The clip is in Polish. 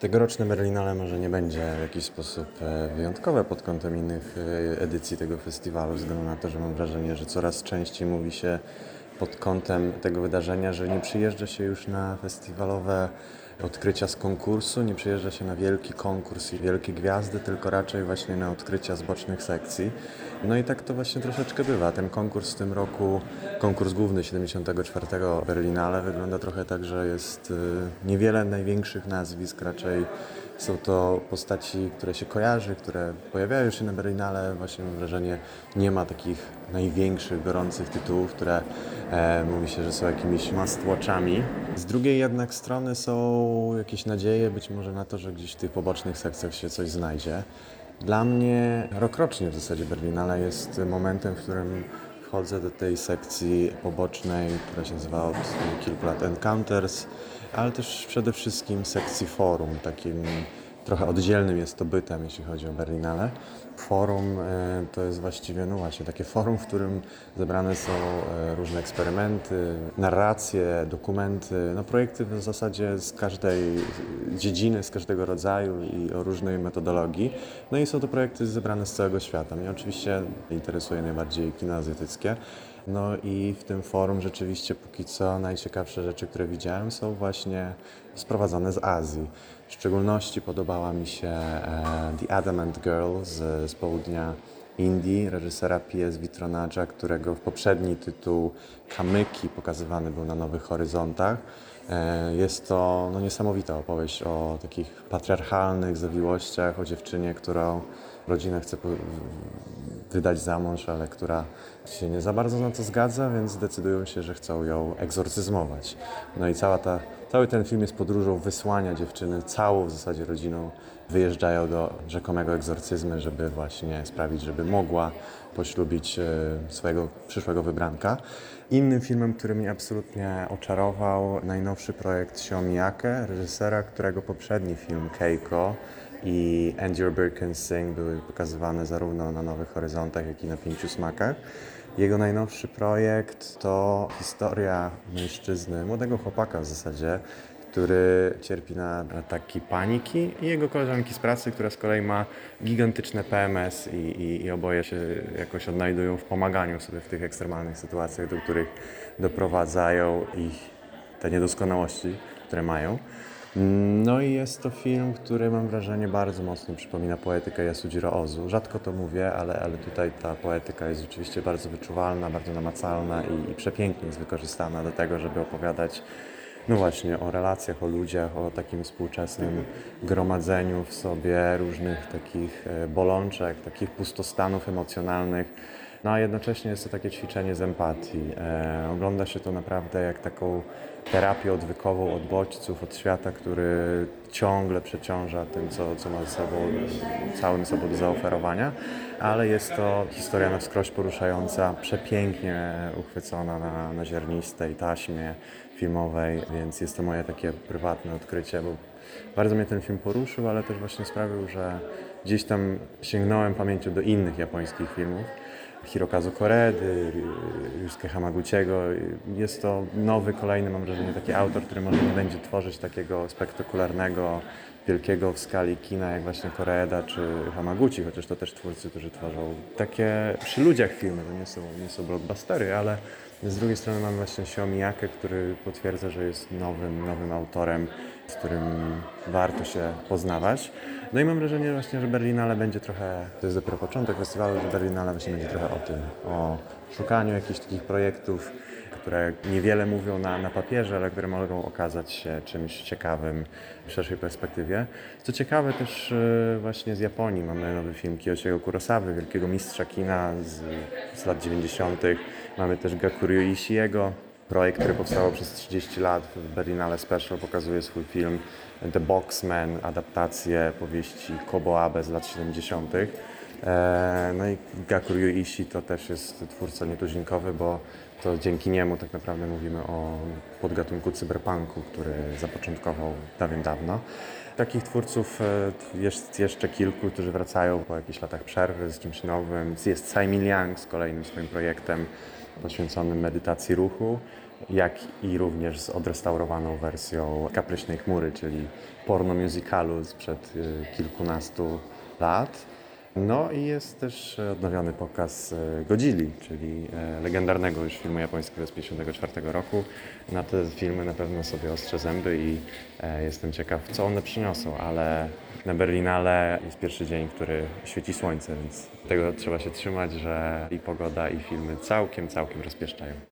Tegoroczne Berlinale może nie będzie w jakiś sposób e, wyjątkowe pod kątem innych e, edycji tego festiwalu, ze względu na to, że mam wrażenie, że coraz częściej mówi się pod kątem tego wydarzenia, że nie przyjeżdża się już na festiwalowe odkrycia z konkursu, nie przyjeżdża się na wielki konkurs i wielkie gwiazdy, tylko raczej właśnie na odkrycia z bocznych sekcji. No i tak to właśnie troszeczkę bywa. Ten konkurs w tym roku, konkurs główny 74. Berlinale wygląda trochę tak, że jest y, niewiele największych nazwisk, raczej są to postaci, które się kojarzy, które pojawiają się na Berlinale. Właśnie mam wrażenie, nie ma takich największych, gorących tytułów, które e, mówi się, że są jakimiś must watchami. Z drugiej jednak strony są jakieś nadzieje być może na to, że gdzieś w tych pobocznych sekcjach się coś znajdzie. Dla mnie rokrocznie w zasadzie Berlinale jest momentem, w którym wchodzę do tej sekcji pobocznej, która się nazywa od kilku lat Encounters, ale też przede wszystkim sekcji forum, takim trochę oddzielnym jest to bytem, jeśli chodzi o Berlinale. Forum e, to jest właściwie, no właśnie, takie forum, w którym zebrane są e, różne eksperymenty, narracje, dokumenty, no projekty w zasadzie z każdej dziedziny, z każdego rodzaju i o różnej metodologii. No i są to projekty zebrane z całego świata. Mnie oczywiście interesuje najbardziej kino azjatyckie. No i w tym forum rzeczywiście póki co najciekawsze rzeczy, które widziałem są właśnie sprowadzane z Azji. W szczególności podobała mi się e, The Adamant Girl z, z południa Indii, reżysera P.S. Vitronadża, którego poprzedni tytuł Kamyki pokazywany był na Nowych Horyzontach. E, Jest to no, niesamowita opowieść o takich patriarchalnych zawiłościach, o dziewczynie, którą rodzina chce wydać za mąż, ale która się nie za bardzo na to zgadza, więc decydują się, że chcą ją egzorcyzmować. No i cała ta, cały ten film jest podróżą wysłania dziewczyny, całą w zasadzie rodziną wyjeżdżają do rzekomego egzorcyzmu, żeby właśnie sprawić, żeby mogła poślubić e, swojego przyszłego wybranka. Innym filmem, który mnie absolutnie oczarował, najnowszy projekt Xiaomiake, reżysera, którego poprzedni film Keiko i And Your Bird Can Sing były pokazywane zarówno na Nowych Horyzontach, jak i na Pięciu Smakach. Jego najnowszy projekt to historia mężczyzny, młodego chłopaka w zasadzie, który cierpi na ataki paniki i jego koleżanki z pracy, która z kolei ma gigantyczne PMS i, i, i oboje się jakoś odnajdują w pomaganiu sobie w tych ekstremalnych sytuacjach, do których doprowadzają ich te niedoskonałości, które mają. No i jest to film, który mam wrażenie bardzo mocno przypomina poetykę Yasujiro Ozu. Rzadko to mówię, ale, ale tutaj ta poetyka jest rzeczywiście bardzo wyczuwalna, bardzo namacalna i, i przepięknie jest wykorzystana do tego, żeby opowiadać no właśnie o relacjach, o ludziach, o takim współczesnym gromadzeniu w sobie różnych takich e, bolączek, takich pustostanów emocjonalnych. No a jednocześnie jest to takie ćwiczenie z empatii. E, ogląda się to naprawdę jak taką terapię odwykową od bodźców, od świata, który ciągle przeciąża tym, co, co ma ze sobą, całym sobą do zaoferowania, ale jest to historia na wskroś poruszająca, przepięknie uchwycona na, na ziarnistej taśmie filmowej, więc jest to moje takie prywatne odkrycie, bo bardzo mnie ten film poruszył, ale też właśnie sprawił, że gdzieś tam sięgnąłem pamięcią do innych japońskich filmów. Hirokazu Koredy, Yusuke Hamaguchiego. Jest to nowy, kolejny, mam wrażenie, taki autor, który może nie będzie tworzyć takiego spektakularnego, wielkiego w skali kina, jak właśnie Koreda czy Hamaguchi, chociaż to też twórcy, którzy tworzą takie przy ludziach filmy, to nie są, nie są blockbustery, ale z drugiej strony mamy właśnie Xiaomiyakę, który potwierdza, że jest nowym, nowym autorem, z którym warto się poznawać. No i mam wrażenie właśnie, że Berlinale będzie trochę, to jest dopiero początek festiwalu, że Berlinale właśnie będzie trochę o tym, o szukaniu jakichś takich projektów, które niewiele mówią na, na papierze, ale które mogą okazać się czymś ciekawym w szerszej perspektywie. Co ciekawe też e, właśnie z Japonii mamy nowy film Kiyoshiego Kurosawy, wielkiego mistrza kina z, z lat 90. Mamy też Gakuryu Ishiiego, projekt, który powstał przez 30 lat w Berlinale Special, pokazuje swój film The Boxman, adaptację powieści Kobo Abe z lat 70. E, No i Gakuryu Ishii to też jest twórca nietuzinkowy, bo to dzięki niemu tak naprawdę mówimy o podgatunku cyberpunku, który zapoczątkował dawien dawno. Takich twórców e, jest jeszcze kilku, którzy wracają po jakichś latach przerwy z czymś nowym. Jest Tsai Ming Liang z kolejnym swoim projektem poświęconym medytacji ruchu. jak i również z odrestaurowaną wersją Kapryśnej Chmury, czyli porno musicalu sprzed y, kilkunastu lat. No i jest też odnowiony pokaz e, Godzilli, czyli e, legendarnego już filmu japońskiego z 1954 roku. Na te filmy na pewno sobie ostrzę zęby i e, jestem ciekaw, co one przyniosą, ale na Berlinale jest pierwszy dzień, który świeci słońce, więc tego trzeba się trzymać, że i pogoda, i filmy całkiem, całkiem rozpieszczają.